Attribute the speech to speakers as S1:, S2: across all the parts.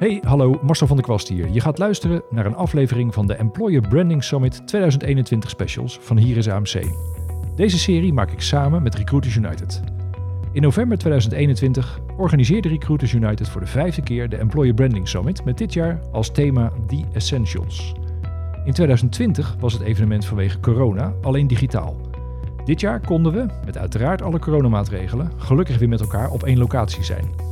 S1: Hey, hallo, Marcel van der Kwast hier. Je gaat luisteren naar een aflevering van de Employer Branding Summit 2021 specials van Hier is AMC. Deze serie maak ik samen met Recruiters United. In november 2021 organiseerde Recruiters United voor de vijfde keer de Employer Branding Summit met dit jaar als thema The Essentials. In 2020 was het evenement vanwege corona alleen digitaal. Dit jaar konden we, met uiteraard alle coronamaatregelen, gelukkig weer met elkaar op één locatie zijn.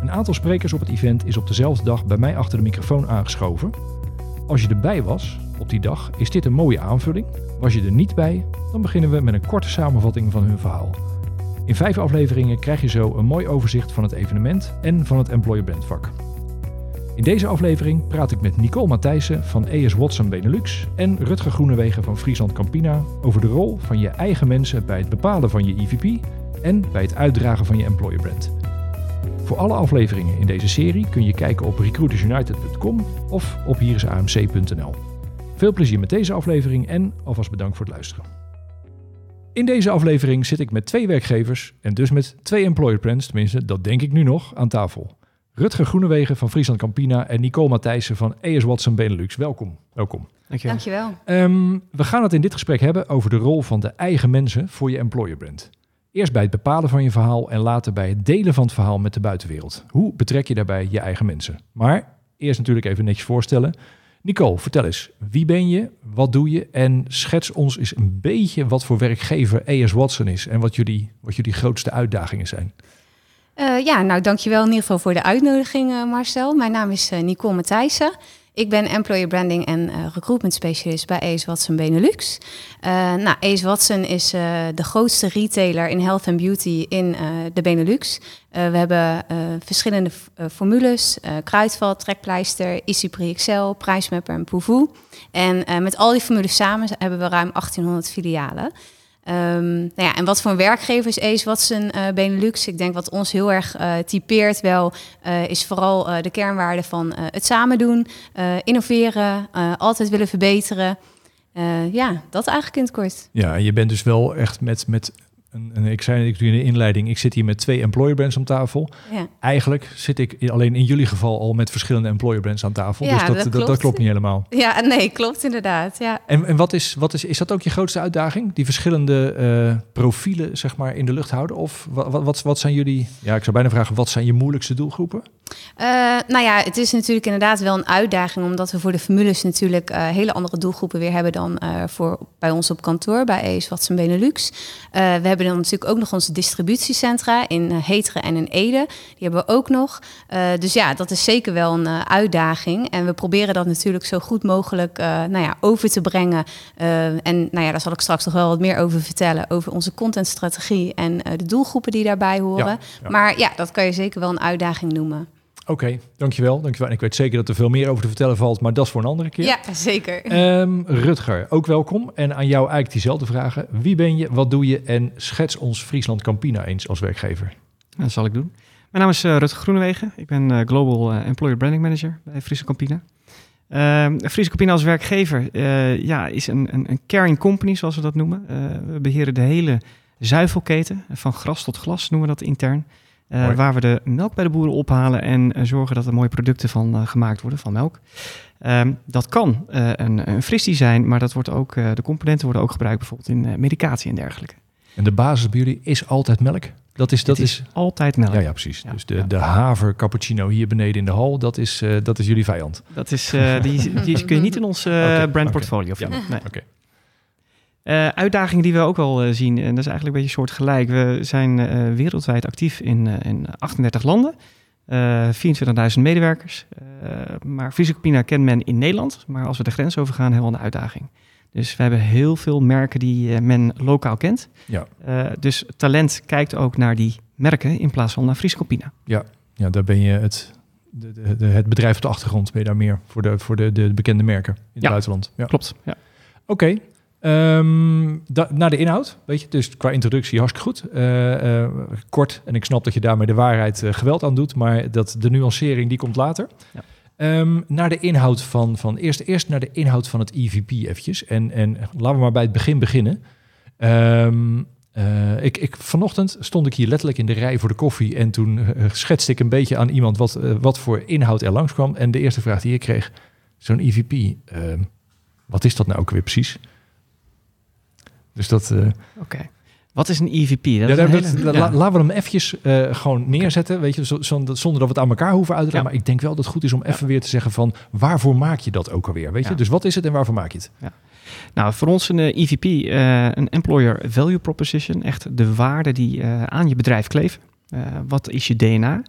S1: Een aantal sprekers op het event is op dezelfde dag bij mij achter de microfoon aangeschoven. Als je erbij was op die dag, is dit een mooie aanvulling. Was je er niet bij, dan beginnen we met een korte samenvatting van hun verhaal. In vijf afleveringen krijg je zo een mooi overzicht van het evenement en van het Employer Brand vak. In deze aflevering praat ik met Nicole Matthijssen van ES Watson Benelux en Rutger Groenewegen van Friesland Campina over de rol van je eigen mensen bij het bepalen van je EVP en bij het uitdragen van je employer brand. Voor alle afleveringen in deze serie kun je kijken op recruitersunited.com of op hierisamc.nl. Veel plezier met deze aflevering en alvast bedankt voor het luisteren. In deze aflevering zit ik met twee werkgevers en dus met twee employer brands, tenminste dat denk ik nu nog, aan tafel. Rutger Groenewegen van Friesland Campina en Nicole Matthijssen van ES Watson Benelux. Welkom. Welkom.
S2: Dankjewel.
S3: Dankjewel.
S1: Ehm, we gaan het in dit gesprek hebben over de rol van de eigen mensen voor je employer brand. Eerst bij het bepalen van je verhaal en later bij het delen van het verhaal met de buitenwereld. Hoe betrek je daarbij je eigen mensen? Maar eerst natuurlijk even netjes voorstellen. Nicole, vertel eens, wie ben je, wat doe je en schets ons eens een beetje wat voor werkgever ES Watson is en wat jullie, wat jullie grootste uitdagingen zijn.
S3: Uh, ja, nou dankjewel in ieder geval voor de uitnodiging uh, Marcel. Mijn naam is uh, Nicole Matthijssen. Ik ben employer branding en uh, recruitment specialist bij Ace Watson Benelux. Uh, nou, Ace Watson is uh, de grootste retailer in health and beauty in de Benelux. we hebben verschillende formules, Kruidvat, Trekpleister, Easyprix Excel, Prijsmapper en Pouvou. En met al die formules samen hebben we ruim 1800 filialen. Um, nou ja, en wat voor een werkgever is Ace Watson uh, Benelux? Ik denk wat ons heel erg uh, typeert wel, uh, is vooral de kernwaarde van het samen doen, innoveren, altijd willen verbeteren. ja, dat eigenlijk in het kort.
S1: Ja, je bent dus wel echt met, met ik zei ik in de inleiding, ik zit hier met twee employer brands aan tafel. Ja. Eigenlijk zit ik alleen in jullie geval al met verschillende employer brands aan tafel. Ja, dus dat, dat, klopt. Dat, dat, klopt niet helemaal.
S3: Ja, nee, klopt inderdaad. Ja.
S1: En, en wat, is, wat is, is dat ook je grootste uitdaging? Die verschillende uh, profielen zeg maar, in de lucht houden? Of wat, wat, wat zijn jullie, ja, ik zou bijna vragen, wat zijn je moeilijkste doelgroepen?
S3: Uh, nou ja, het is natuurlijk inderdaad wel een uitdaging, omdat we voor de formules natuurlijk uh, hele andere doelgroepen weer hebben dan voor bij ons op kantoor, bij Ace Watson Benelux. we hebben dan natuurlijk ook nog onze distributiecentra in Heteren en in Ede. Die hebben we ook nog. dus ja, dat is zeker wel een uitdaging. En we proberen dat natuurlijk zo goed mogelijk nou ja, over te brengen. en nou ja, daar zal ik straks nog wel wat meer over vertellen, over onze contentstrategie en de doelgroepen die daarbij horen. Ja, ja. Maar ja, dat kan je zeker wel een uitdaging noemen.
S1: Oké, okay, dankjewel, dankjewel. En ik weet zeker dat er veel meer over te vertellen valt, maar dat is voor een andere keer.
S3: Ja, zeker.
S1: Um, Rutger, ook welkom. En aan jou eigenlijk diezelfde vragen. Wie ben je, wat doe je en schets ons Friesland Campina eens als werkgever.
S2: Dat zal ik doen. Mijn naam is uh, Rutger Groenewegen. Ik ben uh, Global uh, Employer Branding Manager bij Friesland Campina. Uh, Friesland Campina als werkgever ja, is een, een, een, caring company, zoals we dat noemen. we beheren de hele zuivelketen, van gras tot glas noemen we dat intern. Uh, waar we de melk bij de boeren ophalen en uh, zorgen dat er mooie producten van uh, gemaakt worden, van melk. Um, dat kan een, een fristie zijn, maar dat wordt ook, de componenten worden ook gebruikt bijvoorbeeld in medicatie en dergelijke.
S1: En de basis bij jullie is altijd melk? Dat is, dat
S2: is, is, altijd melk.
S1: Ja, ja precies. Ja, dus de, ja. de haver cappuccino hier beneden in de hal, dat is, dat is jullie vijand.
S2: Dat is, die, die kun je niet in ons okay, brandportfolio okay. vinden. Nee.
S1: Okay.
S2: Uh, uitdagingen die we ook wel uh, zien, en dat is eigenlijk een beetje soortgelijk. We zijn uh, wereldwijd actief in, in 38 landen, 24.000 medewerkers. maar Fysiocopina kent men in Nederland, maar als we de grens over gaan, helemaal een uitdaging. Dus we hebben heel veel merken die men lokaal kent.
S1: Ja.
S2: dus talent kijkt ook naar die merken in plaats van naar Fysiocopina.
S1: Ja. ja, daar ben je het, de, de, de, het bedrijf op de achtergrond, ben je daar meer voor de, voor de, de bekende merken in het
S2: ja,
S1: buitenland.
S2: Ja, klopt. Ja.
S1: Oké, okay. Um, da, naar de inhoud, weet je, dus qua introductie hartstikke goed. Uh, uh, kort, en ik snap dat je daarmee de waarheid uh, geweld aan doet, maar dat de nuancering die komt later. Ja. Um, naar de inhoud van, van eerst, eerst naar de inhoud van het EVP eventjes. En, en laten we maar bij het begin beginnen. Um, Uh, ik, ik, vanochtend stond ik hier letterlijk in de rij voor de koffie en toen uh, schetste ik een beetje aan iemand wat, uh, wat voor inhoud er langskwam. En de eerste vraag die ik kreeg, zo'n EVP, ehm, wat is dat nou ook weer precies? Dus dat...
S2: Oké. Wat is een EVP? Dat
S1: ja,
S2: is
S1: dat,
S2: hele...
S1: dat,
S2: ja.
S1: Laten we hem eventjes gewoon neerzetten, weet je, zo, zo, zonder dat we het aan elkaar hoeven uit te leggen.
S2: Ja.
S1: Maar ik denk wel dat het goed is om even weer te zeggen van waarvoor maak je dat ook alweer, weet je?
S2: Ja.
S1: Dus wat is het en waarvoor maak je het?
S2: Nou, voor ons een eh, EVP, eh, een Employer Value Proposition. Echt de waarde die eh, aan je bedrijf kleven. Eh, wat is je DNA?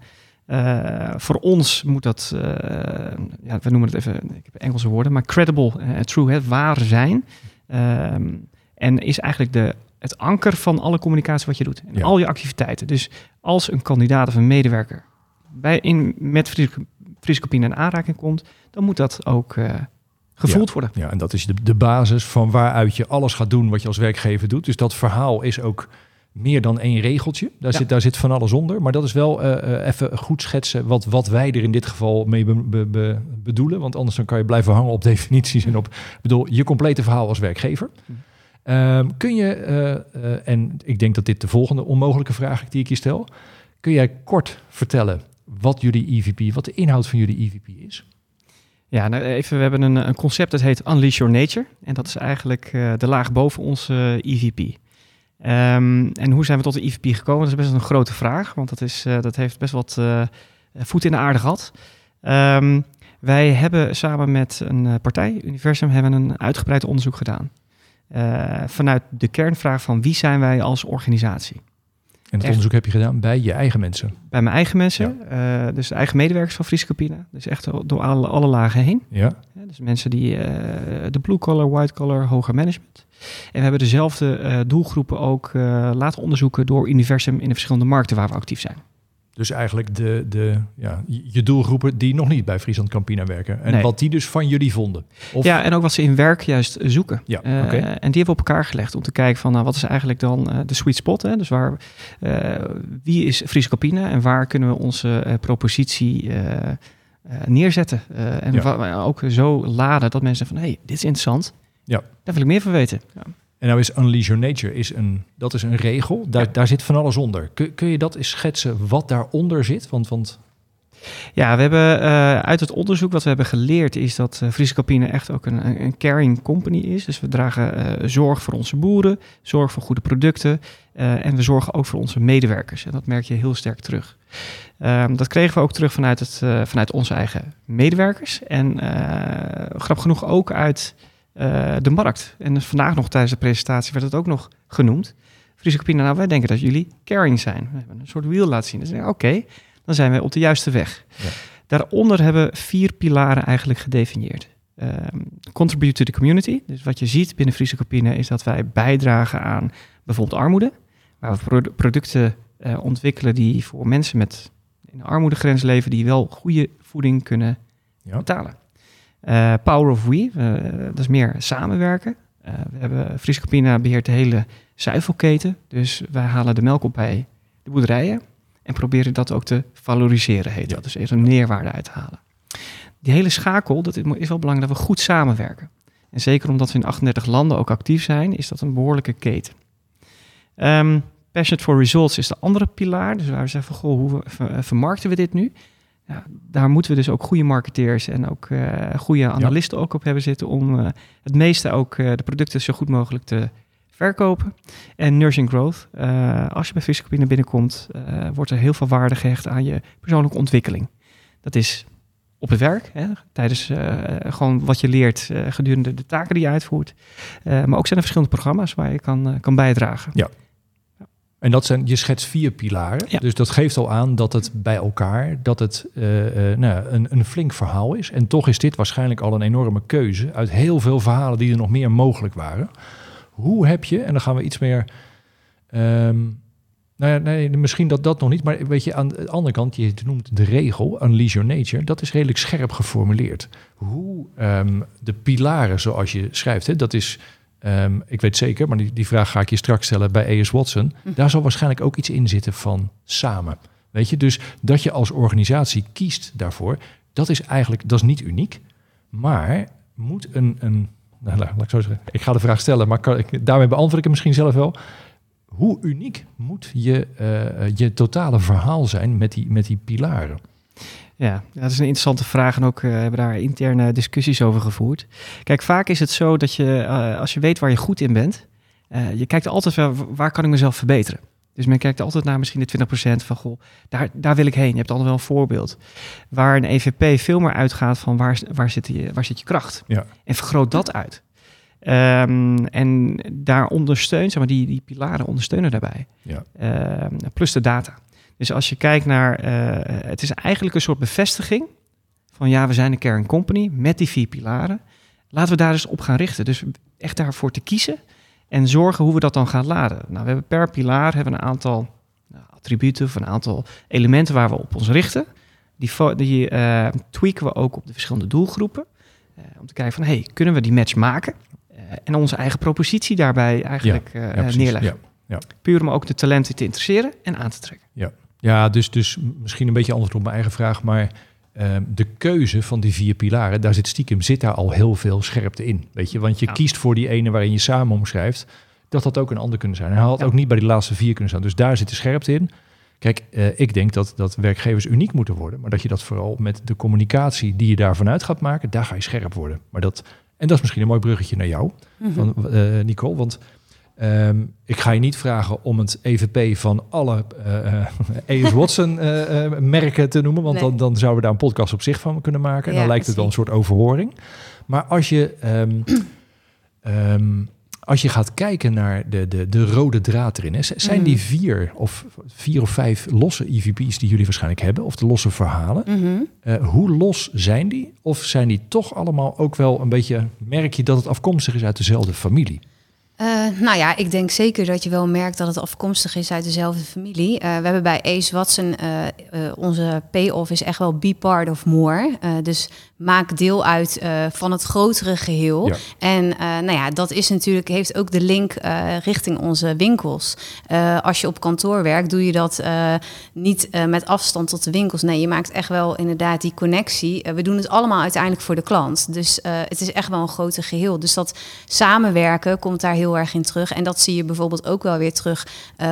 S2: Eh, voor ons moet dat, eh, ja, we noemen het even, ik heb Engelse woorden, maar credible, eh, true, hè, waar zijn. Ehm, en is eigenlijk de, het anker van alle communicatie wat je doet. En
S1: Ja.
S2: al je activiteiten. Dus als een kandidaat of een medewerker bij, in, met Friese Friese Copine in aanraking komt, dan moet dat ook eh, gevoeld worden.
S1: Ja, en dat is de, de basis van waaruit je alles gaat doen wat je als werkgever doet. Dus dat verhaal is ook meer dan één regeltje. Daar,
S2: Ja.
S1: zit, daar zit van alles onder. Maar dat is wel eh, eh, even goed schetsen wat, wat wij er in dit geval mee be- be- be- bedoelen. Want anders dan kan je blijven hangen op definities en op ik bedoel, je complete verhaal als werkgever.
S2: Hm.
S1: Ehm, kun je, eh, eh, en ik denk dat dit de volgende onmogelijke vraag is die ik je stel. Kun jij kort vertellen wat jullie EVP, wat de inhoud van jullie EVP is?
S2: Ja, nou even, we hebben een, een concept dat heet Unleash Your Nature. En dat is eigenlijk eh, de laag boven onze EVP. Ehm, en hoe zijn we tot de EVP gekomen? Dat is best een grote vraag, want dat, is, dat heeft best wat voet in de aarde gehad. Ehm, wij hebben samen met een partij, Universum, hebben een uitgebreid onderzoek gedaan. Eh, vanuit de kernvraag van wie zijn wij als organisatie?
S1: En het
S2: Echt.
S1: onderzoek heb je gedaan bij je eigen mensen.
S2: Bij mijn eigen mensen, eh, dus de eigen medewerkers van Friese Campina. Dus echt door alle, alle lagen heen.
S1: Ja,
S2: Ja, dus mensen die eh, de blue collar, white collar, hoger management. En we hebben dezelfde doelgroepen ook laten onderzoeken door Universum in de verschillende markten waar we actief zijn.
S1: Dus eigenlijk de, de, ja, je doelgroepen die nog niet bij Friesland Campina werken. En
S2: Nee.
S1: wat die dus van jullie vonden. Of,
S2: Ja, en ook wat ze in werk juist zoeken.
S1: Ja,
S2: Eh. En die hebben we op elkaar gelegd om te kijken van nou, wat is eigenlijk dan eh, de sweet spot. Hè? Dus waar, eh, wie is Friese Campina en waar kunnen we onze propositie neerzetten. En
S1: Ja.
S2: ook zo laden dat mensen van hé, hey, dit is interessant.
S1: Ja.
S2: Daar wil ik meer van weten. Ja.
S1: En nou is Unleash Your Nature is een, dat is een regel. Daar,
S2: Ja.
S1: daar zit van alles onder. Kun, kun je dat eens schetsen wat daaronder zit? Want, want
S2: Ja, we hebben eh, uit het onderzoek wat we hebben geleerd is dat eh Friese echt ook een, een- caring company is. Dus we dragen eh, zorg voor onze boeren, zorg voor goede producten en we zorgen ook voor onze medewerkers. En dat merk je heel sterk terug. Ehm, dat kregen we ook terug vanuit, het, vanuit onze eigen medewerkers en grappig genoeg ook uit eh, de markt. En dus vandaag nog tijdens de presentatie werd het ook nog genoemd. Friese nou wij denken dat jullie caring zijn. We hebben een soort wiel laten zien. Dus oké, dan zijn we op de juiste weg.
S1: Ja.
S2: Daaronder hebben we vier pilaren eigenlijk gedefinieerd. Ehm, contribute to the community. Dus wat je ziet binnen Friese is dat wij bijdragen aan bijvoorbeeld armoede. Waar we pro- producten eh, ontwikkelen die voor mensen met in de armoedegrens leven, die wel goede voeding kunnen
S1: Ja.
S2: betalen. Eh, Power of We, eh, dat is meer samenwerken. Eh, we hebben Friese Campina beheert de hele zuivelketen. Dus wij halen de melk op bij de boerderijen en proberen dat ook te valoriseren, heet
S1: Ja.
S2: dat. Dus er een meerwaarde uit te halen. Die hele schakel, dat is wel belangrijk dat we goed samenwerken. En zeker omdat we in 38 landen ook actief zijn, is dat een behoorlijke keten. Ehm Passionate for Results is de andere pilaar. Dus waar we zeggen van, goh, hoe ver- vermarkten we dit nu? Ja, daar moeten we dus ook goede marketeers en ook eh, goede analisten ook op hebben zitten om eh, het meeste ook eh, de producten zo goed mogelijk te verkopen. En nursing growth. Als je bij Fiscopine binnenkomt, wordt er heel veel waarde gehecht aan je persoonlijke ontwikkeling. Dat is op het werk, hè, tijdens gewoon wat je leert gedurende de taken die je uitvoert. Maar ook zijn er verschillende programma's waar je kan, kan bijdragen.
S1: En dat zijn, je schetst vier pilaren.
S2: Ja.
S1: Dus dat geeft al aan dat het bij elkaar, dat het eh, eh, nou, een, een flink verhaal is. En toch is dit waarschijnlijk al een enorme keuze uit heel veel verhalen die er nog meer mogelijk waren. Hoe heb je, en dan gaan we iets meer. ehm, nou ja, nee, misschien dat dat nog niet, maar weet je, aan de andere kant, je noemt de regel, Unleash Your Nature, dat is redelijk scherp geformuleerd. Hoe ehm, de pilaren, zoals je schrijft, hè, dat is, ehm, ik weet zeker, maar die, die vraag ga ik je straks stellen bij A.S. Watson. Daar zal waarschijnlijk ook iets in zitten van samen. Weet je, dus dat je als organisatie kiest daarvoor, dat is eigenlijk, dat is niet uniek, maar moet een, een nou, laat laat ik zo zeggen, ik ga de vraag stellen, maar kan, ik, daarmee beantwoord ik hem misschien zelf wel. hoe uniek moet je, uh, je totale verhaal zijn met die, met die pilaren?
S2: Ja, dat is een interessante vraag en ook uh, hebben daar interne discussies over gevoerd. Kijk, vaak is het zo dat je, uh, als je weet waar je goed in bent, je kijkt altijd wel, waar kan ik mezelf verbeteren? Dus men kijkt altijd naar misschien de 20% van, goh, daar, daar wil ik heen. Je hebt altijd wel een voorbeeld. Waar een EVP veel meer uitgaat van waar, waar, zit, je, waar zit je kracht?
S1: Ja.
S2: En vergroot dat uit. Um, en daar ondersteunt, zeg maar, die, die pilaren ondersteunen daarbij.
S1: Ja.
S2: Um, plus de data. Dus als je kijkt naar, uh, het is eigenlijk een soort bevestiging van ja, we zijn een care company met die vier pilaren. Laten we daar eens op gaan richten. Dus echt daarvoor te kiezen en zorgen hoe we dat dan gaan laden. Nou, we hebben per pilaar hebben een aantal nou, attributen of een aantal elementen waar we op ons richten. Die, die uh, tweaken we ook op de verschillende doelgroepen. Uh, om te kijken van, hey, kunnen we die match maken? En onze eigen propositie daarbij eigenlijk ja, ja, neerleggen. Ja, ja. Puur om ook de talenten te interesseren en aan te trekken.
S1: Ja, ja dus, dus misschien een beetje antwoord op mijn eigen vraag, maar Ehm, de keuze van die vier pilaren, daar zit stiekem zit daar al heel veel scherpte in. Weet je, want je kiest voor die ene waarin je samen omschrijft. Dat had ook een ander kunnen zijn. Hij had ook niet bij die laatste vier kunnen staan. Dus daar zit de scherpte in. Kijk, uh, ik denk dat, dat werkgevers uniek moeten worden. Maar dat je dat vooral met de communicatie die je daarvan uit gaat maken, daar ga je scherp worden. Maar dat, en dat is misschien een mooi bruggetje naar jou, mm -hmm. van, uh, Nicole. Want Um, ik ga je niet vragen om het EVP van alle uh, Watson uh, merken te noemen, want nee. dan, dan zouden we daar een podcast op zich van kunnen maken. Ja, dan lijkt het wel een soort overhoring. Maar als je, um, um, als je gaat kijken naar de, de, de rode draad erin, hè, zijn mm. die vier of vier of vijf losse EVP's die jullie waarschijnlijk hebben, of de losse verhalen, mm -hmm. hoe los zijn die? Of zijn die toch allemaal ook wel een beetje, merk je dat het afkomstig is uit dezelfde familie?
S3: Uh, nou ja, ik denk zeker dat je wel merkt dat het afkomstig is uit dezelfde familie. Uh, we hebben bij Ace Watson, uh, onze payoff is echt wel be part of more. dus maak deel uit van het grotere geheel. Ja. En nou ja, dat is natuurlijk, heeft ook de link richting onze winkels. als je op kantoor werkt, doe je dat niet met afstand tot de winkels. Nee, je maakt echt wel inderdaad die connectie. we doen het allemaal uiteindelijk voor de klant. Dus het is echt wel een groter geheel. Dus dat samenwerken komt daar heel erg in terug. En dat zie je bijvoorbeeld ook wel weer terug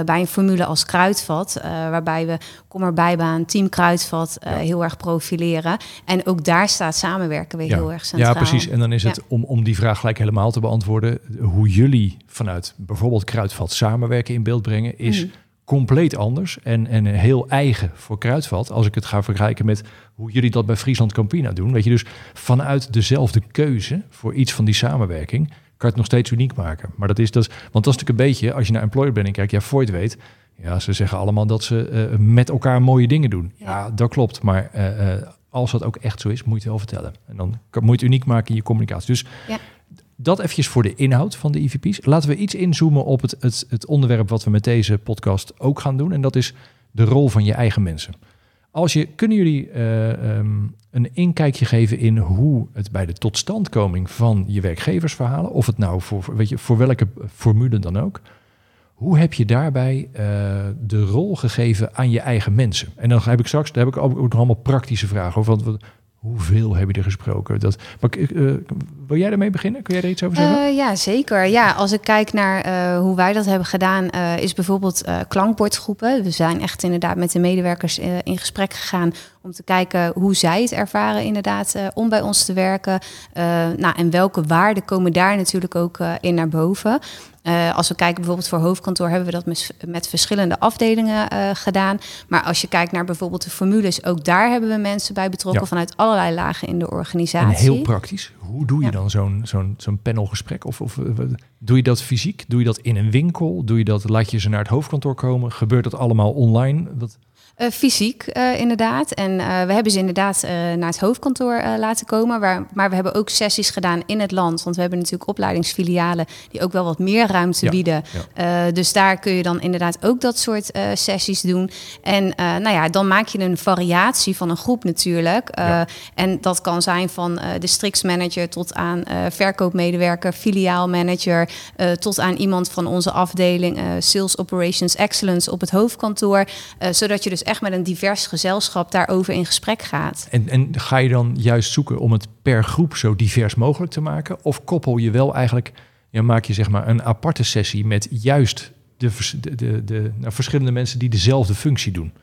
S3: bij een formule als Kruidvat, waarbij we Kom erbij Team Kruidvat ja. heel erg profileren. En ook daar staat samenwerken weer
S1: ja.
S3: heel erg centraal.
S1: Ja, precies. En dan is het om, om die vraag gelijk helemaal te beantwoorden, hoe jullie vanuit bijvoorbeeld Kruidvat samenwerken in beeld brengen, is mm. compleet anders en, en heel eigen voor Kruidvat. Als ik het ga vergelijken met hoe jullie dat bij Friesland Campina doen. Weet je, dus vanuit dezelfde keuze voor iets van die samenwerking kan het nog steeds uniek maken. Maar dat is, dat is, want dat is natuurlijk een beetje, als je naar employer branding kijkt, ja, Voigt weet, ja, ze zeggen allemaal dat ze uh, met elkaar mooie dingen doen. Ja, dat klopt. Maar uh, uh, als dat ook echt zo is, moet je het wel vertellen. En dan moet je het uniek maken in je communicatie. Dus ja. dat eventjes voor de inhoud van de IVP's. Laten we iets inzoomen op het, het, het onderwerp wat we met deze podcast ook gaan doen. En dat is de rol van je eigen mensen. Als je, kunnen jullie uh, um, een inkijkje geven in hoe het bij de totstandkoming van je werkgeversverhalen, of het nou voor, weet je, voor welke formule dan ook, hoe heb je daarbij uh, de rol gegeven aan je eigen mensen? En dan heb ik straks, daar heb ik ook nog allemaal praktische vragen over. Want Hoeveel heb je er gesproken? Dat, maar, uh, wil jij ermee beginnen? Kun jij er iets over zeggen?
S3: Ja, zeker. Ja, als ik kijk naar hoe wij dat hebben gedaan, is bijvoorbeeld klankbordgroepen. We zijn echt inderdaad met de medewerkers in gesprek gegaan om te kijken hoe zij het ervaren inderdaad om bij ons te werken. nou, en welke waarden komen daar natuurlijk ook in naar boven. Uh, als we kijken bijvoorbeeld voor hoofdkantoor, hebben we dat met, met verschillende afdelingen uh, gedaan. Maar als je kijkt naar bijvoorbeeld de formules, ook daar hebben we mensen bij betrokken ja. vanuit allerlei lagen in de organisatie.
S1: En heel praktisch, hoe doe je ja. dan zo'n zo'n zo'n panelgesprek? Of, of doe je dat fysiek? Doe je dat in een winkel? Doe je dat, laat je ze naar het hoofdkantoor komen? Gebeurt dat allemaal online?
S3: Uh, fysiek, uh, inderdaad. En uh, we hebben ze inderdaad naar het hoofdkantoor laten komen. Waar, maar we hebben ook sessies gedaan in het land. Want we hebben natuurlijk opleidingsfilialen die ook wel wat meer ruimte ja, bieden. Ja. dus daar kun je dan inderdaad ook dat soort sessies doen. En nou ja, dan maak je een variatie van een groep natuurlijk. Ja. En dat kan zijn van districtsmanager tot aan verkoopmedewerker, filiaalmanager, tot aan iemand van onze afdeling Sales Operations Excellence op het hoofdkantoor. zodat je dus echt met een divers gezelschap daarover in gesprek gaat.
S1: En, en ga je dan juist zoeken om het per groep zo divers mogelijk te maken? Of koppel je wel eigenlijk, ja, maak je zeg maar een aparte sessie met juist de, de, de nou, verschillende mensen die dezelfde functie doen?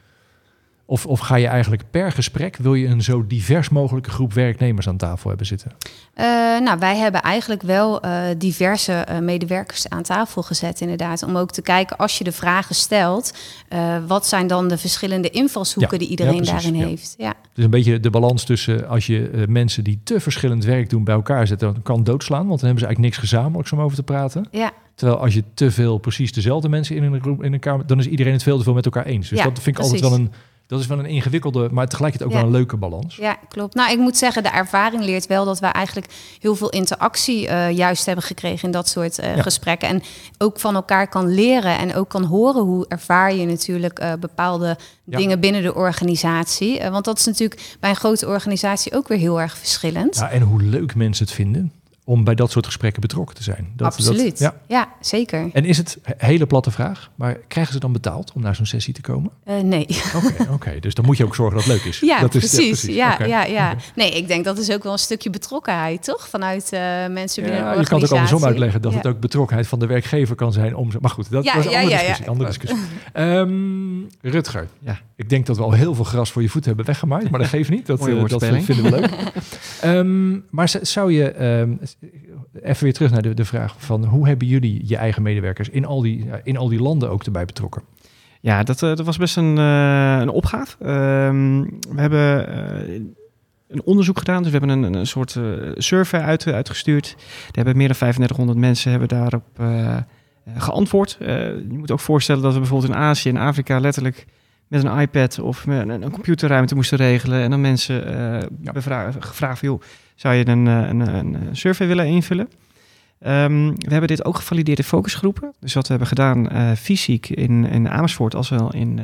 S1: Of, of ga je eigenlijk per gesprek, wil je een zo divers mogelijke groep werknemers aan tafel hebben zitten?
S3: Eh, nou, wij hebben eigenlijk wel eh, diverse eh, medewerkers aan tafel gezet, inderdaad. Om ook te kijken, als je de vragen stelt, wat zijn dan de verschillende invalshoeken
S1: Ja,
S3: die iedereen
S1: ja, precies,
S3: daarin
S1: ja.
S3: heeft? Ja,
S1: Dus een beetje de balans tussen als je mensen die te verschillend werk doen bij elkaar zet, dan kan doodslaan, want dan hebben ze eigenlijk niks gezamenlijks om over te praten.
S3: ja,
S1: Terwijl als je te veel precies dezelfde mensen in een, groep, in een kamer, dan is iedereen het veel te veel met elkaar eens. Dus dat vind ik altijd wel een, dat is wel een ingewikkelde, maar tegelijkertijd ook
S3: Ja.
S1: wel een leuke balans.
S3: ja, klopt. Nou, ik moet zeggen, de ervaring leert wel dat wij eigenlijk heel veel interactie eh, juist hebben gekregen in dat soort eh,
S1: Ja.
S3: gesprekken. En ook van elkaar kan leren en ook kan horen hoe ervaar je natuurlijk eh, bepaalde
S1: Ja.
S3: dingen binnen de organisatie. Want dat is natuurlijk bij een grote organisatie ook weer heel erg verschillend.
S1: Ja, en hoe leuk mensen het vinden om bij dat soort gesprekken betrokken te zijn. Dat,
S3: Absoluut.
S1: Dat, ja.
S3: ja. zeker.
S1: En is het een hele platte vraag, maar krijgen ze dan betaald om naar zo'n sessie te komen?
S3: Eh, nee.
S1: Oké, oké. dus dan moet je ook zorgen dat het leuk is.
S3: Ja,
S1: dat is,
S3: precies. Ja,
S1: Oké.
S3: ja, ja. Nee, ik denk dat is ook wel een stukje betrokkenheid, toch? Vanuit eh, mensen binnen
S1: Ja,
S3: een
S1: je kan het ook andersom
S3: organisatie.
S1: uitleggen dat
S3: Ja.
S1: het ook betrokkenheid van de werkgever kan zijn om. Maar goed, dat
S3: Ja,
S1: was een
S3: ja,
S1: andere
S3: ja, ja.
S1: discussie. Andere discussie. Ehm, Rutger,
S2: Ja.
S1: ik denk dat we al heel veel gras voor je voeten hebben weggemaaid, maar dat geeft niet. Dat, eh, dat vinden we leuk. Ehm, maar zou je ehm, even weer terug naar de, de vraag van hoe hebben jullie je eigen medewerkers in al die, in al die landen ook erbij betrokken?
S2: Ja, dat, eh, dat was best een, eh, een opgave. Ehm, we hebben eh, een onderzoek gedaan. Dus we hebben een, een soort survey uit, uitgestuurd. Daar hebben meer dan 3500 mensen hebben daarop geantwoord. Je moet ook voorstellen dat we bijvoorbeeld in Azië en Afrika letterlijk met een iPad of met een, een computerruimte moesten regelen. En dan mensen eh,
S1: Ja.
S2: gevraagd van, joh, zou je een, eh, een, een survey willen invullen? Ehm, we hebben dit ook gevalideerd in focusgroepen. Dus wat we hebben gedaan eh, fysiek in, in Amersfoort als wel in,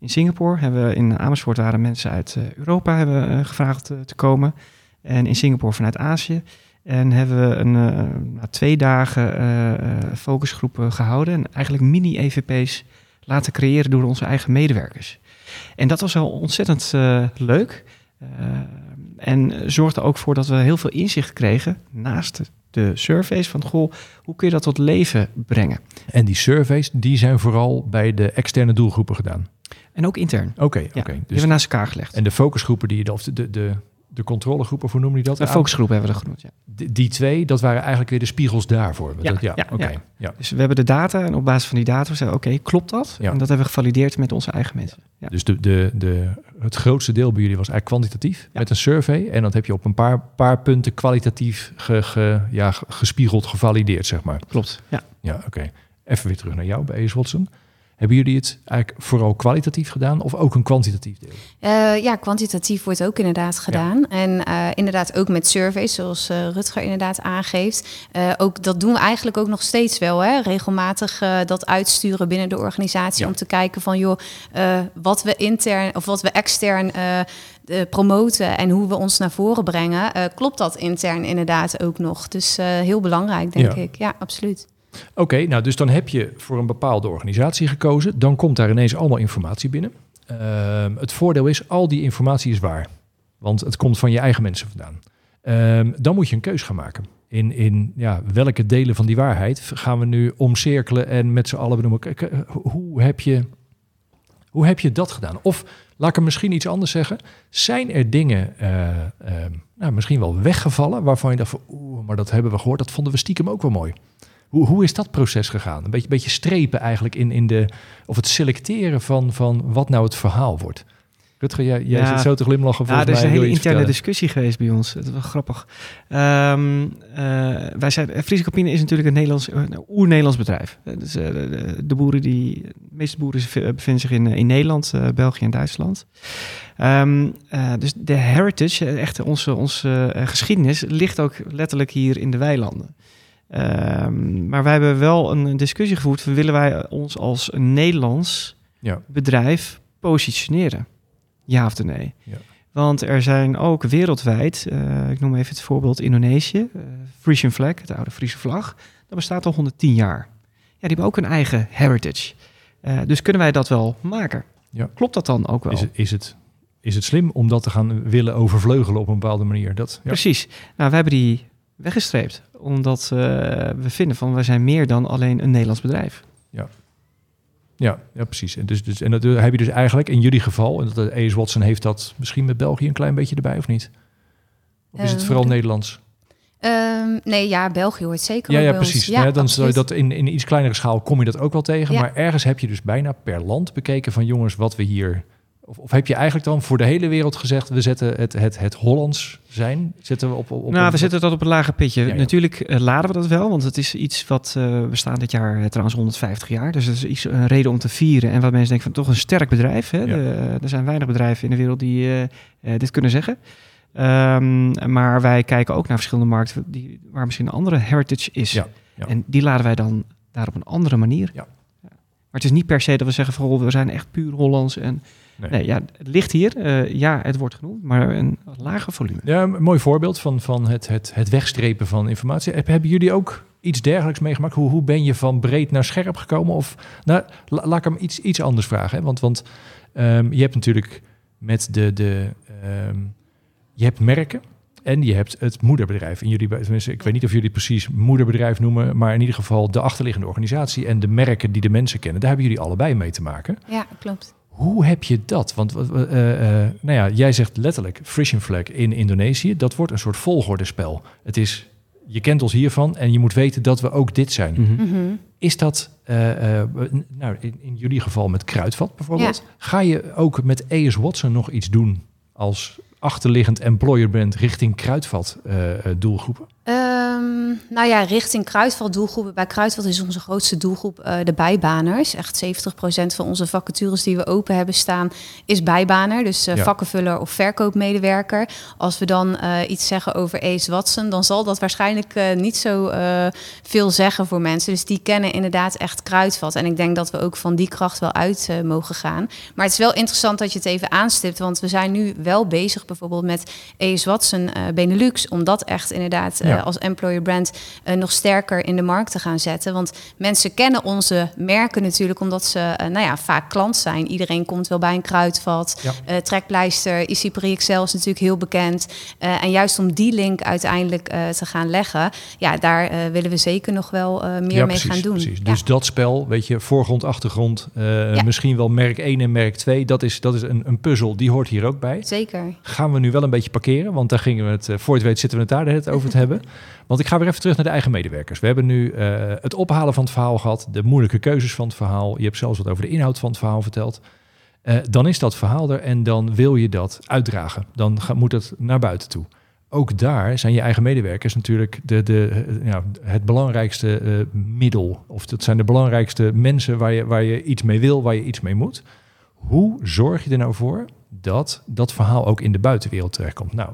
S2: in Singapore. Hebben we in Amersfoort waren mensen uit Europa hebben, gevraagd te komen. En in Singapore vanuit Azië. En hebben we een, twee dagen focusgroepen gehouden. En eigenlijk mini-EVP's laten creëren door onze eigen medewerkers. En dat was wel ontzettend eh, leuk. Eh, en zorgde ook voor dat we heel veel inzicht kregen naast de, surveys van goh, hoe kun je dat tot leven brengen?
S1: En die surveys, die zijn vooral bij de externe doelgroepen gedaan.
S2: En ook intern.
S1: Oké, oké.
S2: Die
S1: Dus,
S2: hebben we naast elkaar gelegd.
S1: en de focusgroepen die je, of de, de, de, controlegroepen, hoe noem je dat?
S2: Een focusgroep hebben we dat genoemd, ja.
S1: Die, die twee, dat waren eigenlijk weer de spiegels daarvoor.
S2: Ja,
S1: Dat- ja,
S2: ja,
S1: oké.
S2: ja.
S1: ja.
S2: Dus we hebben de data en op basis van die data zeiden oké, klopt dat?
S1: Ja.
S2: En dat hebben we gevalideerd met onze eigen mensen. Ja.
S1: Dus de, de, de, het grootste deel bij jullie was eigenlijk kwantitatief met een survey. En dat heb je op een paar, paar punten kwalitatief ge, ge- ja, ge- gespiegeld, gevalideerd, zeg maar.
S2: Klopt, ja.
S1: Ja, oké. Even weer terug naar jou bij Ace Watson. Hebben jullie het eigenlijk vooral kwalitatief gedaan of ook een kwantitatief deel?
S3: Eh, ja, kwantitatief wordt ook inderdaad gedaan. En eh, inderdaad ook met surveys, zoals eh, Rutger inderdaad aangeeft. Ook, dat doen we eigenlijk ook nog steeds wel. Hè? Regelmatig dat uitsturen binnen de organisatie.
S1: Ja.
S3: Om te kijken van joh, wat we intern of wat we extern promoten en hoe we ons naar voren brengen. klopt dat intern inderdaad ook nog? Dus heel belangrijk, denk
S1: Ja.
S3: ik. Ja, absoluut.
S1: Oké, nou dus dan heb je voor een bepaalde organisatie gekozen. Dan komt daar ineens allemaal informatie binnen. Ehm, het voordeel is, al die informatie is waar. Want het komt van je eigen mensen vandaan. Ehm, dan moet je een keus gaan maken. In, in ja, welke delen van die waarheid gaan we nu omcirkelen en met z'n allen benoemen. Kijk, eh, Hoe heb, je, hoe heb je dat gedaan? Of laat ik hem misschien iets anders zeggen. Zijn er dingen eh, ehm, nou, misschien wel weggevallen waarvan je dacht van oeh, maar dat hebben we gehoord. Dat vonden we stiekem ook wel mooi. Hoe, hoe is dat proces gegaan? Een beetje, beetje strepen eigenlijk in, in de, of het selecteren van, van wat nou het verhaal wordt. Rutger, jij, jij
S2: Ja.
S1: zit zo te glimlachen
S2: Ja, er is een hele interne
S1: vertellen?
S2: discussie geweest bij ons. Dat wel grappig. Ehm, eh, wij zijn, eh, Friese Campina is natuurlijk een Nederlands, eh, oer-Nederlands bedrijf. Dus, de, boeren die, de meeste boeren bevinden zich in, in Nederland, België en Duitsland. Ehm, eh, dus de heritage, echt onze, onze geschiedenis, ligt ook letterlijk hier in de weilanden. Ehm, maar wij hebben wel een, discussie gevoerd. Willen wij ons als een Nederlands
S1: Ja.
S2: bedrijf positioneren? Ja of nee?
S1: Ja.
S2: Want er zijn ook wereldwijd, eh, ik noem even het voorbeeld Indonesië, eh Frisian flag, de oude Friese vlag, dat bestaat al 110 jaar. Ja, die hebben ook een eigen heritage. Eh, dus kunnen wij dat wel maken?
S1: Ja.
S2: Klopt dat dan ook wel?
S1: Is het, is, het, is het slim om dat te gaan willen overvleugelen op een bepaalde manier? Dat, ja.
S2: Precies. Nou, we hebben die weggestreept, omdat eh, we vinden van wij zijn meer dan alleen een Nederlands bedrijf.
S1: Ja, ja precies. En, dus, dus, en dat heb je dus eigenlijk in jullie geval, en dat AS Watson heeft dat misschien met België een klein beetje erbij, of niet? Of is het
S3: Eh,
S1: vooral
S3: de-
S1: Nederlands?
S3: Ehm, nee, ja, België hoort zeker
S1: Ja, ja precies. Ja, dan zou je dat in, in iets kleinere schaal kom je dat ook wel tegen.
S3: Ja.
S1: Maar ergens heb je dus bijna per land bekeken van jongens, wat we hier. Of, of heb je eigenlijk dan voor de hele wereld gezegd, we zetten het, het, het Hollands zijn, zetten we op, op, op
S2: nou, we zetten dat op een lager pitje.
S1: Ja, ja.
S2: Natuurlijk eh, laden we dat wel, want het is iets wat... eh, we staan dit jaar eh, trouwens 150 jaar. Dus dat is iets, een reden om te vieren. En wat mensen denken van toch een sterk bedrijf. Hè?
S1: Ja.
S2: De- er zijn weinig bedrijven in de wereld die dit kunnen zeggen. Ehm, maar wij kijken ook naar verschillende markten die, waar misschien een andere heritage is. En die laden wij dan daar op een andere manier.
S1: Ja.
S2: Maar het is niet per se dat we zeggen van we zijn echt puur Hollands. En
S1: Nee.
S2: nee, ja, het ligt hier. Eh, ja, het wordt genoemd, maar een lager volume.
S1: Ja, een mooi voorbeeld van, van het, het, het wegstrepen van informatie. Heb- Hebben jullie ook iets dergelijks meegemaakt? Hoe, hoe ben je van breed naar scherp gekomen? Of nou, la- laat ik hem iets, iets anders vragen. Hè? Want, want ehm, je hebt natuurlijk met de. de ehm, je hebt merken. En je hebt het moederbedrijf. In jullie, tenminste, ik weet niet of jullie het precies moederbedrijf noemen, maar in ieder geval de achterliggende organisatie en de merken die de mensen kennen, daar hebben jullie allebei mee te maken.
S3: Ja, klopt.
S1: Hoe heb je dat? Want eh, eh, nou ja, jij zegt letterlijk Frisian Flag in Indonesië. Dat wordt een soort volgordespel. Het is, je kent ons hiervan en je moet weten dat we ook dit zijn.
S2: Mhm.
S3: Mhm.
S1: Is dat, eh, eh, nou, in, in jullie geval met Kruidvat bijvoorbeeld, ga je ook met AS Watson nog iets doen als achterliggend employer brand richting Kruidvat eh, eh, doelgroepen?
S3: Ehm, nou ja, richting Kruidvat doelgroepen. Bij Kruidvat is onze grootste doelgroep eh, de bijbaners. Echt 70% van onze vacatures die we open hebben staan is bijbaner. Dus eh,
S1: Ja.
S3: vakkenvuller of verkoopmedewerker. Als we dan eh, iets zeggen over Ace Watson, dan zal dat waarschijnlijk niet zo veel zeggen voor mensen. Dus die kennen inderdaad echt Kruidvat. En ik denk dat we ook van die kracht wel uit mogen gaan. Maar het is wel interessant dat je het even aanstipt. Want we zijn nu wel bezig bijvoorbeeld met Ace Watson Benelux. Om dat echt inderdaad
S1: Ja.
S3: als employer brand eh, nog sterker in de markt te gaan zetten. Want mensen kennen onze merken natuurlijk omdat ze eh, nou ja, vaak klant zijn. Iedereen komt wel bij een kruidvat.
S1: Ja.
S3: Eh, trekpleister, ICPRI Excel is natuurlijk heel bekend. En juist om die link uiteindelijk te gaan leggen, ja, daar willen we zeker nog wel meer
S1: ja,
S3: mee gaan doen.
S1: Precies.
S3: Ja.
S1: Dus dat spel, weet je, voorgrond, achtergrond, misschien wel merk 1 en merk 2, dat is, dat is een, een puzzel, die hoort hier ook bij.
S3: Zeker.
S1: gaan we nu wel een beetje parkeren. Want daar gingen we het, voor het weet zitten we het daar tijd over te hebben. Want ik ga weer even terug naar de eigen medewerkers. We hebben nu eh, het ophalen van het verhaal gehad. De moeilijke keuzes van het verhaal. Je hebt zelfs wat over de inhoud van het verhaal verteld. Eh, dan is dat verhaal er en dan wil je dat uitdragen. Dan moet het naar buiten toe. Ook daar zijn je eigen medewerkers natuurlijk de, de, eh, het belangrijkste middel. Of dat zijn de belangrijkste mensen waar je, waar je iets mee wil, waar je iets mee moet. Hoe zorg je er nou voor dat dat verhaal ook in de buitenwereld terechtkomt? Nou,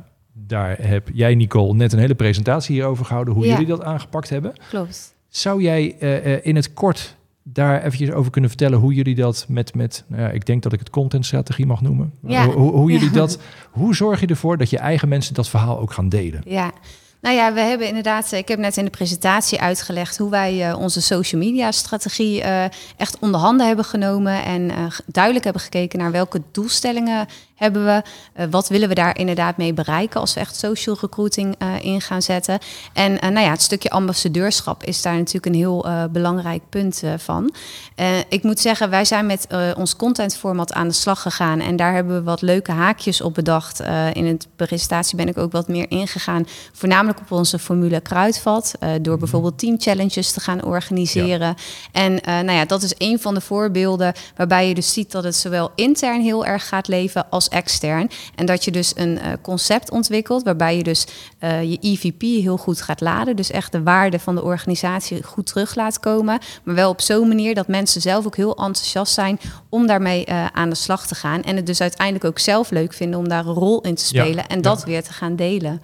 S1: daar heb jij, Nicole, net een hele presentatie hierover gehouden, hoe
S3: Ja.
S1: jullie dat aangepakt hebben.
S3: Klopt.
S1: Zou jij eh, eh, in het kort daar eventjes over kunnen vertellen hoe jullie dat met, met nou ja, ik denk dat ik het contentstrategie mag noemen.
S3: Ja.
S1: Hoe, hoe, hoe jullie
S3: Ja.
S1: dat, hoe zorg je ervoor dat je eigen mensen dat verhaal ook gaan delen?
S3: Ja. Nou ja, we hebben inderdaad, ik heb net in de presentatie uitgelegd hoe wij eh, onze social media strategie eh, echt onder handen hebben genomen en eh, duidelijk hebben gekeken naar welke doelstellingen hebben we, eh, wat willen we daar inderdaad mee bereiken als we echt social recruiting eh, in gaan zetten. En eh, nou ja, het stukje ambassadeurschap is daar natuurlijk een heel eh, belangrijk punt eh, van. Eh, ik moet zeggen, wij zijn met eh, ons contentformat aan de slag gegaan en daar hebben we wat leuke haakjes op bedacht. Eh, in de presentatie ben ik ook wat meer ingegaan, voornamelijk op onze formule Kruidvat, eh, door bijvoorbeeld team challenges te gaan organiseren. En eh, nou ja, dat is een van de voorbeelden waarbij je dus ziet dat het zowel intern heel erg gaat leven als extern. En dat je dus een eh, concept ontwikkelt waarbij je dus je EVP heel goed gaat laden. Dus echt de waarde van de organisatie goed terug laat komen. Maar wel op zo'n manier dat mensen zelf ook heel enthousiast zijn om daarmee aan de slag te gaan. En het dus uiteindelijk ook zelf leuk vinden om daar een rol in te
S1: Ja,
S3: spelen en
S1: ja.
S3: dat weer te gaan delen.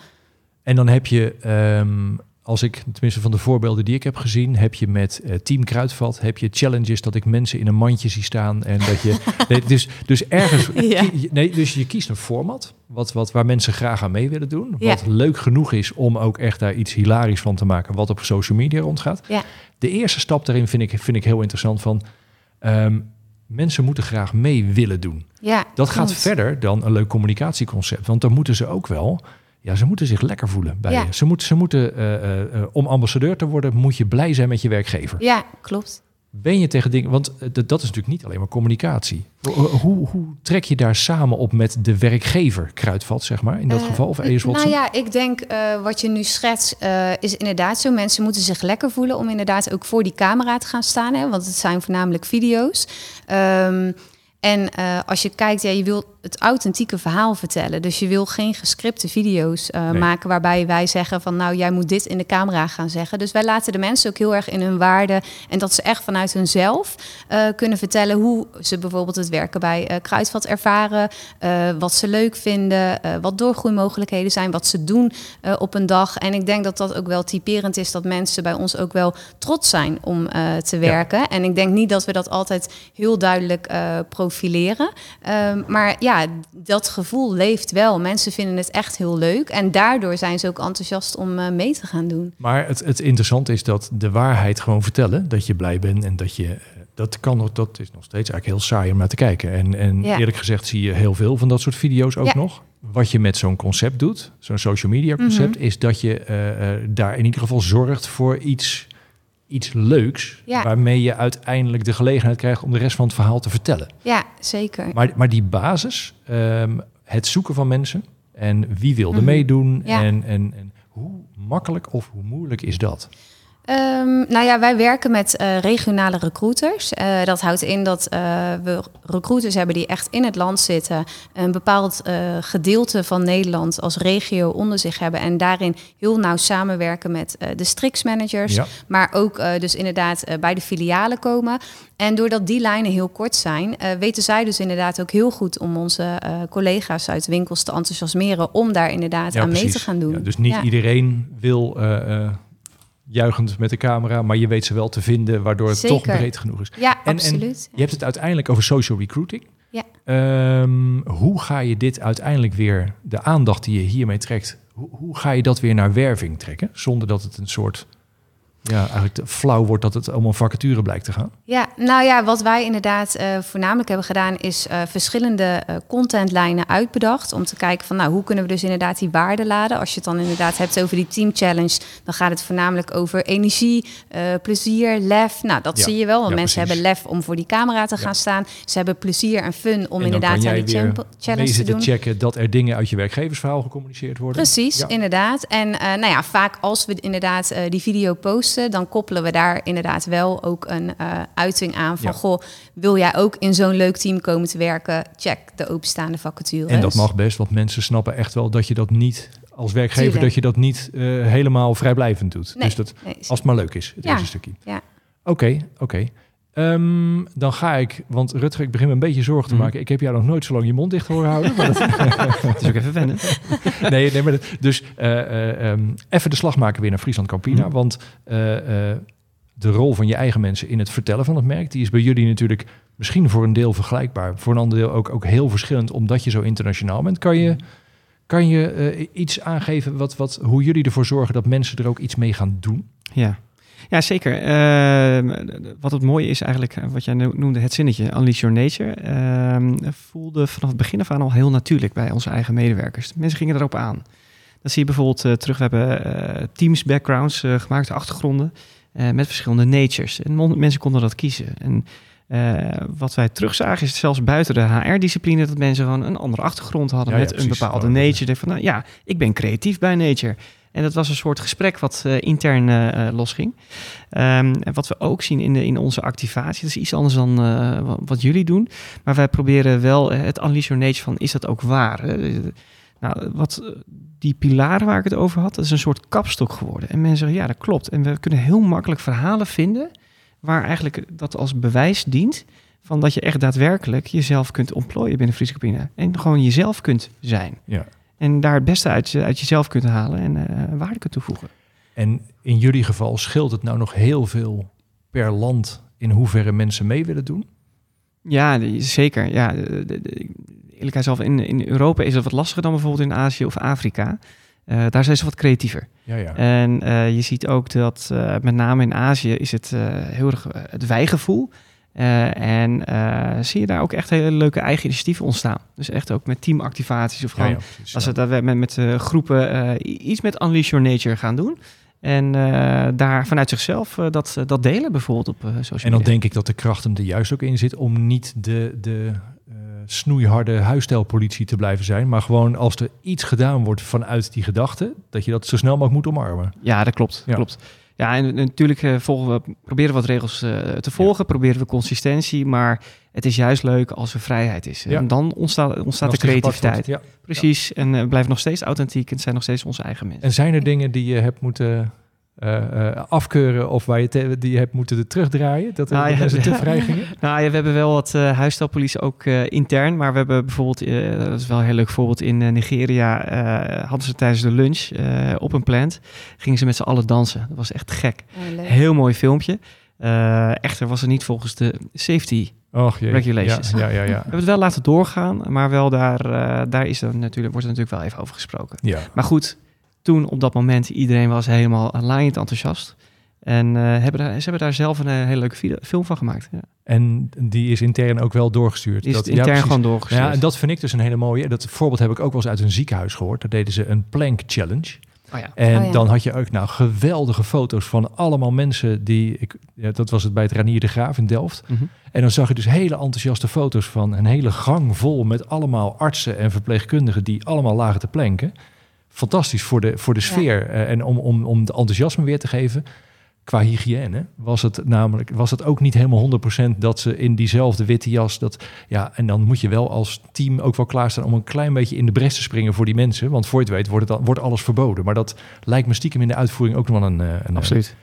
S1: En dan heb je, ehm, als ik tenminste van de voorbeelden die ik heb gezien, heb je met eh, Team Kruidvat, heb je challenges dat ik mensen in een mandje zie staan en dat je, nee, dus, dus ergens,
S3: Ja.
S1: kie- nee, dus je kiest een format wat, wat waar mensen graag aan mee willen doen,
S3: Ja.
S1: wat leuk genoeg is om ook echt daar iets hilarisch van te maken, wat op social media rondgaat.
S3: Ja.
S1: De eerste stap daarin vind ik, vind ik heel interessant van. ehm, mensen moeten graag mee willen doen.
S3: Ja,
S1: Dat gaat verder dan een leuk communicatieconcept. Want dan moeten ze ook wel. Ja, ze moeten zich lekker voelen bij
S3: Ja.
S1: je. Ze, moeten, ze moeten, eh, eh, eh, om ambassadeur te worden, moet je blij zijn met je werkgever.
S3: Ja, klopt.
S1: ben je tegen dingen... Want dat is natuurlijk niet alleen maar communicatie. Hoe, hoe, trek je daar samen op met de werkgever, Kruidvat, zeg maar, in dat geval? Of
S3: Nou ja, ik denk wat je nu schetst is inderdaad zo. Mensen moeten zich lekker voelen om inderdaad ook voor die camera te gaan staan. Hè, want het zijn voornamelijk video's. Ehm, en als je kijkt, ja, je wil het authentieke verhaal vertellen. Dus je wil geen gescripte video's eh,
S1: Nee.
S3: maken waarbij wij zeggen van nou, jij moet dit in de camera gaan zeggen. Dus wij laten de mensen ook heel erg in hun waarde en dat ze echt vanuit hunzelf eh, kunnen vertellen hoe ze bijvoorbeeld het werken bij eh, Kruidvat ervaren, wat ze leuk vinden, wat doorgroeimogelijkheden zijn, wat ze doen op een dag. En ik denk dat dat ook wel typerend is dat mensen bij ons ook wel trots zijn om te werken. En ik denk niet dat we dat altijd heel duidelijk profileren. Ehm, maar ja, dat gevoel leeft wel. Mensen vinden het echt heel leuk. En daardoor zijn ze ook enthousiast om eh, mee te gaan doen.
S1: Maar het, het interessante is dat de waarheid gewoon vertellen, dat je blij bent en dat je... eh, Dat, kan dat is nog steeds eigenlijk heel saai om naar te kijken. En, en
S3: Ja.
S1: eerlijk gezegd zie je heel veel van dat soort video's ook
S3: Ja.
S1: nog. Wat je met zo'n concept doet, zo'n social media concept,
S3: Mhm.
S1: is dat je eh, daar in ieder geval zorgt voor iets, iets leuks.
S3: Ja.
S1: Waarmee je uiteindelijk de gelegenheid krijgt om de rest van het verhaal te vertellen.
S3: Ja, zeker.
S1: Maar, maar die basis, ehm, het zoeken van mensen en wie wil er
S3: Mhm.
S1: meedoen
S3: Ja.
S1: en, en, en hoe makkelijk of hoe moeilijk is dat?
S3: Ehm, nou ja, wij werken met eh, regionale recruiters. Eh, dat houdt in dat eh, we recruiters hebben die echt in het land zitten, een bepaald gedeelte van Nederland als regio onder zich hebben en daarin heel nauw samenwerken met de strixmanagers,
S1: Ja.
S3: maar ook dus inderdaad bij de filialen komen. En doordat die lijnen heel kort zijn, weten zij dus inderdaad ook heel goed om onze collega's uit winkels te enthousiasmeren om daar inderdaad
S1: Ja,
S3: aan mee te gaan doen.
S1: Ja, dus niet iedereen wil juichend met de camera, maar je weet ze wel te vinden, waardoor het toch breed genoeg is.
S3: Ja,
S1: En- en
S3: absoluut.
S1: Je hebt het uiteindelijk over social recruiting.
S3: Ja.
S1: Ehm, hoe ga je dit uiteindelijk weer, de aandacht die je hiermee trekt, hoe, hoe ga je dat weer naar werving trekken? Zonder dat het een soort, ja, eigenlijk te flauw wordt dat het allemaal vacature blijkt te gaan.
S3: Ja, nou ja, wat wij inderdaad eh, voornamelijk hebben gedaan, is eh, verschillende eh, contentlijnen uitbedacht. Om te kijken van nou, hoe kunnen we dus inderdaad die waarde laden. Als je het dan inderdaad hebt over die team challenge, dan gaat het voornamelijk over energie, plezier, lef. Nou, dat
S1: Ja,
S3: zie je wel. Want
S1: ja,
S3: mensen
S1: precies.
S3: hebben lef om voor die camera te gaan staan. Ze hebben plezier en fun om
S1: en
S3: inderdaad aan die challenge te doen.
S1: checken dat er dingen uit je werkgeversverhaal gecommuniceerd worden.
S3: Precies, inderdaad. En nou ja, vaak als we inderdaad die video posten, dan koppelen we daar inderdaad wel ook een eh, uiting aan van
S1: Ja.
S3: goh, wil jij ook in zo'n leuk team komen te werken? Check de openstaande vacatures.
S1: En dat mag best, want mensen snappen echt wel dat je dat niet als werkgever
S3: Tuurlijk.
S1: dat je dat niet eh, helemaal vrijblijvend doet.
S3: Nee,
S1: Dus dat
S3: nee,
S1: als het maar leuk is, het
S3: Ja,
S1: eerste stukje.
S3: ja.
S1: Oké, oké. Ehm, dan ga ik, want Rutger, ik begin me een beetje zorgen te
S2: Mhm.
S1: maken. Ik heb jou nog nooit zo lang je mond dicht horen houden. Maar dat,
S2: Het is ook even wennen.
S1: nee, nee, maar dat, dus eh, eh, ehm, even de slag maken weer naar Friesland Campina.
S2: Mhm.
S1: Want eh, de rol van je eigen mensen in het vertellen van het merk, die is bij jullie natuurlijk misschien voor een deel vergelijkbaar. Voor een ander deel ook, ook heel verschillend, omdat je zo internationaal bent. Kan je, kan je iets aangeven wat, wat, hoe jullie ervoor zorgen dat mensen er ook iets mee gaan doen?
S2: Ja. Ja, zeker. Ehm, wat het mooie is eigenlijk, eh, wat jij no- noemde, het zinnetje, Unleash Your Nature, ehm, voelde vanaf het begin af aan al heel natuurlijk bij onze eigen medewerkers. Mensen gingen erop aan. Dat zie je bijvoorbeeld eh, terug. We hebben eh, teams backgrounds eh, gemaakt, achtergronden, met verschillende natures. En mensen konden dat kiezen. En wat wij terugzagen is zelfs buiten de HR-discipline dat mensen gewoon een andere achtergrond hadden
S1: Ja, ja,
S2: met een bepaalde
S1: Oh,
S2: nature. Denk van, nou ja, ik ben creatief bij nature. En dat was een soort gesprek wat eh, intern eh, eh, losging. Ehm, en wat we ook zien in, de, in onze activatie, dat is iets anders dan wat, jullie doen. Maar wij proberen wel het nature van, is dat ook waar? Nou, wat die pilaren waar ik het over had, dat is een soort kapstok geworden. En mensen zeggen, ja, dat klopt. En we kunnen heel makkelijk verhalen vinden waar eigenlijk dat als bewijs dient van dat je echt daadwerkelijk jezelf kunt ontplooien binnen Friese Campina. En gewoon jezelf kunt zijn.
S1: Ja.
S2: En daar het beste uit, je- uit jezelf kunt halen en eh, waarde kunt toevoegen.
S1: En in jullie geval scheelt het nou nog heel veel per land in hoeverre mensen mee willen doen?
S2: Ja, zeker. Ja, de- eerlijkheidshalve, in, in Europa is dat wat lastiger dan bijvoorbeeld in Azië of Afrika. Eh, daar zijn ze wat creatiever.
S1: Ja, ja.
S2: En eh, je ziet ook dat met name in Azië is het heel erg het wijgevoel. Eh, en eh, zie je daar ook echt hele leuke eigen initiatieven ontstaan. Dus echt ook met teamactivaties of gewoon
S1: ja, precies,
S2: als we daar met, met eh, groepen iets met Unleash Your Nature gaan doen. En daar vanuit zichzelf dat, dat delen bijvoorbeeld op social media.
S1: En dan denk ik dat de kracht hem er juist ook in zit om niet de, de snoeiharde huisstijlpolitie te blijven zijn. Maar gewoon als er iets gedaan wordt vanuit die gedachte, dat je dat zo snel mogelijk moet omarmen.
S2: Ja, dat klopt. Ja. klopt. Ja, en, natuurlijk uh, volgen we, proberen we wat regels uh, te volgen, proberen we consistentie, maar het is juist leuk als er vrijheid is. Ja. En dan ontstaat, ontstaat de creativiteit. Ja. Precies, en uh, blijft nog steeds authentiek en het zijn nog steeds onze eigen mensen.
S1: En zijn er dingen die je hebt moeten uh, afkeuren of waar je die hebt moeten terugdraaien? Dat er nou, mensen te vrij gingen?
S2: Nou ja, we hebben wel wat uh, huisstijlpolitie ook intern, maar we hebben bijvoorbeeld, dat is wel een heel leuk voorbeeld, in Nigeria hadden ze tijdens de lunch op een plant, gingen ze met z'n allen dansen. Dat was echt gek. Oh, heel mooi filmpje. echter was het niet volgens de safety Och, regulations.
S1: Ja, ja, ja, ja. We
S2: hebben het wel laten doorgaan, maar wel daar, daar is er natuurlijk, wordt er natuurlijk wel even over gesproken. Ja. Maar goed, toen op dat moment, iedereen was helemaal laaiend enthousiast. En uh, hebben daar, ze hebben daar zelf een, eh, hele leuke film van gemaakt. Ja.
S1: En die is intern ook wel doorgestuurd.
S2: Die is dat, intern gewoon doorgestuurd.
S1: Ja, en dat vind ik dus een hele mooie. Dat voorbeeld heb ik ook wel eens uit een ziekenhuis gehoord. Daar deden ze een plank challenge. Oh ja. En oh dan had je ook nou geweldige foto's van allemaal mensen die, ik, ja, dat was het bij het Ranier de Graaf in Delft. Mhm. En dan zag je dus hele enthousiaste foto's van een hele gang vol met allemaal artsen en verpleegkundigen die allemaal lagen te planken fantastisch voor de, voor de sfeer. Uh, en om, om, om de enthousiasme weer te geven. Qua hygiëne was het namelijk was het ook niet helemaal 100% dat ze in diezelfde witte jas. Dat, ja, en dan moet je wel als team ook wel klaarstaan om een klein beetje in de bres te springen voor die mensen. Want voor je het weet wordt, het, wordt alles verboden. Maar dat lijkt me stiekem in de uitvoering ook nog wel een. Eh, een
S2: Absoluut.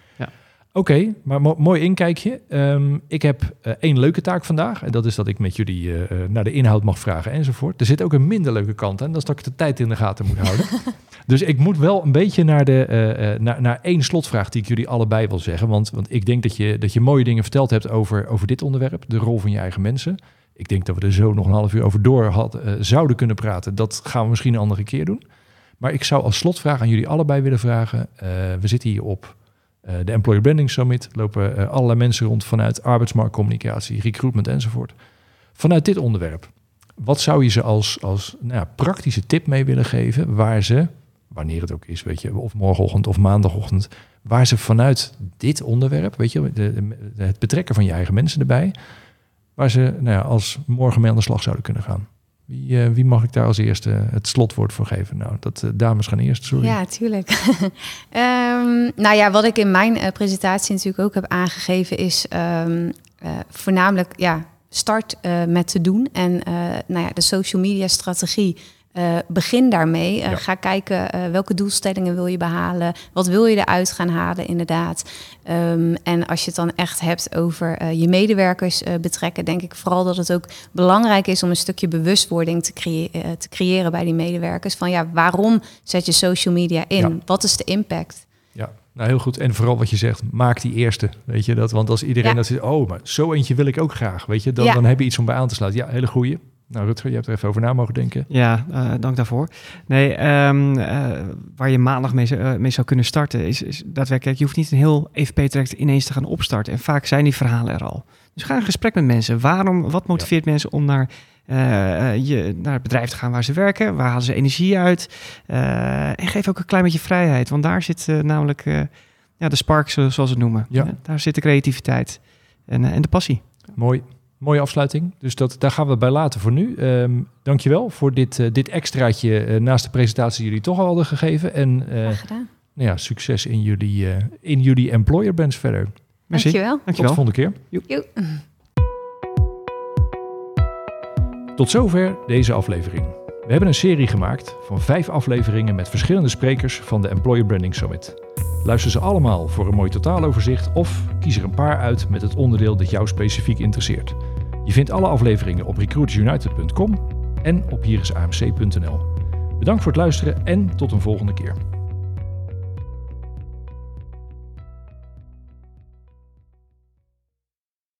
S1: Oké, maar mooi inkijkje. Um, ik heb uh, één leuke taak vandaag. En dat is dat ik met jullie uh, naar de inhoud mag vragen enzovoort. Er zit ook een minder leuke kant aan. Dat is dat ik de tijd in de gaten moet houden. dus ik moet wel een beetje naar, de, uh, naar, naar één slotvraag die ik jullie allebei wil zeggen. Want, want ik denk dat je, dat je mooie dingen verteld hebt over, over dit onderwerp. De rol van je eigen mensen. Ik denk dat we er zo nog een half uur over door had, zouden kunnen praten. Dat gaan we misschien een andere keer doen. Maar ik zou als slotvraag aan jullie allebei willen vragen. we zitten hier op de Employer Branding Summit lopen uh, allerlei mensen rond vanuit arbeidsmarktcommunicatie, recruitment enzovoort. Vanuit dit onderwerp, wat zou je ze als, als nou ja, praktische tip mee willen geven waar ze, wanneer het ook is, weet je, of morgenochtend of maandagochtend, waar ze vanuit dit onderwerp, weet je, het betrekken van je eigen mensen erbij, waar ze nou ja, als morgen mee aan de slag zouden kunnen gaan? Wie, uh, wie, mag ik daar als eerste het slotwoord voor geven? Nou, dat uh, dames gaan eerst, sorry.
S3: Ja, tuurlijk. um, nou ja, wat ik in mijn uh, presentatie natuurlijk ook heb aangegeven is um, voornamelijk ja, start met te doen en nou ja, de social media strategie uh, begin daarmee. Uh, Ga kijken uh, welke doelstellingen wil je behalen. Wat wil je eruit gaan halen, inderdaad. Um, en als je het dan echt hebt over je medewerkers betrekken, denk ik vooral dat het ook belangrijk is om een stukje bewustwording te, te creëren bij die medewerkers. Van ja, waarom zet je social media in? Wat is de impact?
S1: Ja, nou heel goed. En vooral wat je zegt, maak die eerste. Weet je dat? Want als iedereen ja. dat zegt, oh, maar zo eentje wil ik ook graag. Weet je, dan, dan heb je iets om bij aan te sluiten. Ja, hele goede. Nou, Rutger, je hebt er even over na mogen denken.
S2: Ja, uh, dank daarvoor. Nee, um, uh, waar je maandag mee, uh, mee, zou kunnen starten, is, is daadwerkelijk, je hoeft niet een heel EVP-traject ineens te gaan opstarten. En vaak zijn die verhalen er al. Dus ga in gesprek met mensen. Waarom, wat motiveert ja. mensen om naar, je, naar het bedrijf te gaan waar ze werken? Waar halen ze energie uit? en geef ook een klein beetje vrijheid, want daar zit namelijk ja, de spark, zoals we het noemen. Ja. daar zit de creativiteit en, en de passie.
S1: Mooi. Mooie afsluiting. Dus dat, daar gaan we bij laten voor nu. Um, dankjewel voor dit, uh, dit extraatje uh, naast de presentatie die jullie toch al hadden gegeven. En uh, nou ja, succes in jullie, in jullie employer brands verder.
S3: Merci. Dankjewel.
S1: Tot de volgende keer.
S3: Joep.
S1: Tot zover deze aflevering. We hebben een serie gemaakt van vijf afleveringen met verschillende sprekers van de Employer Branding Summit. Luister ze allemaal voor een mooi totaaloverzicht of kies er een paar uit met het onderdeel dat jou specifiek interesseert. Je vindt alle afleveringen op recruitersunited.com en op hirisamc.nl. Bedankt voor het luisteren en tot een volgende keer.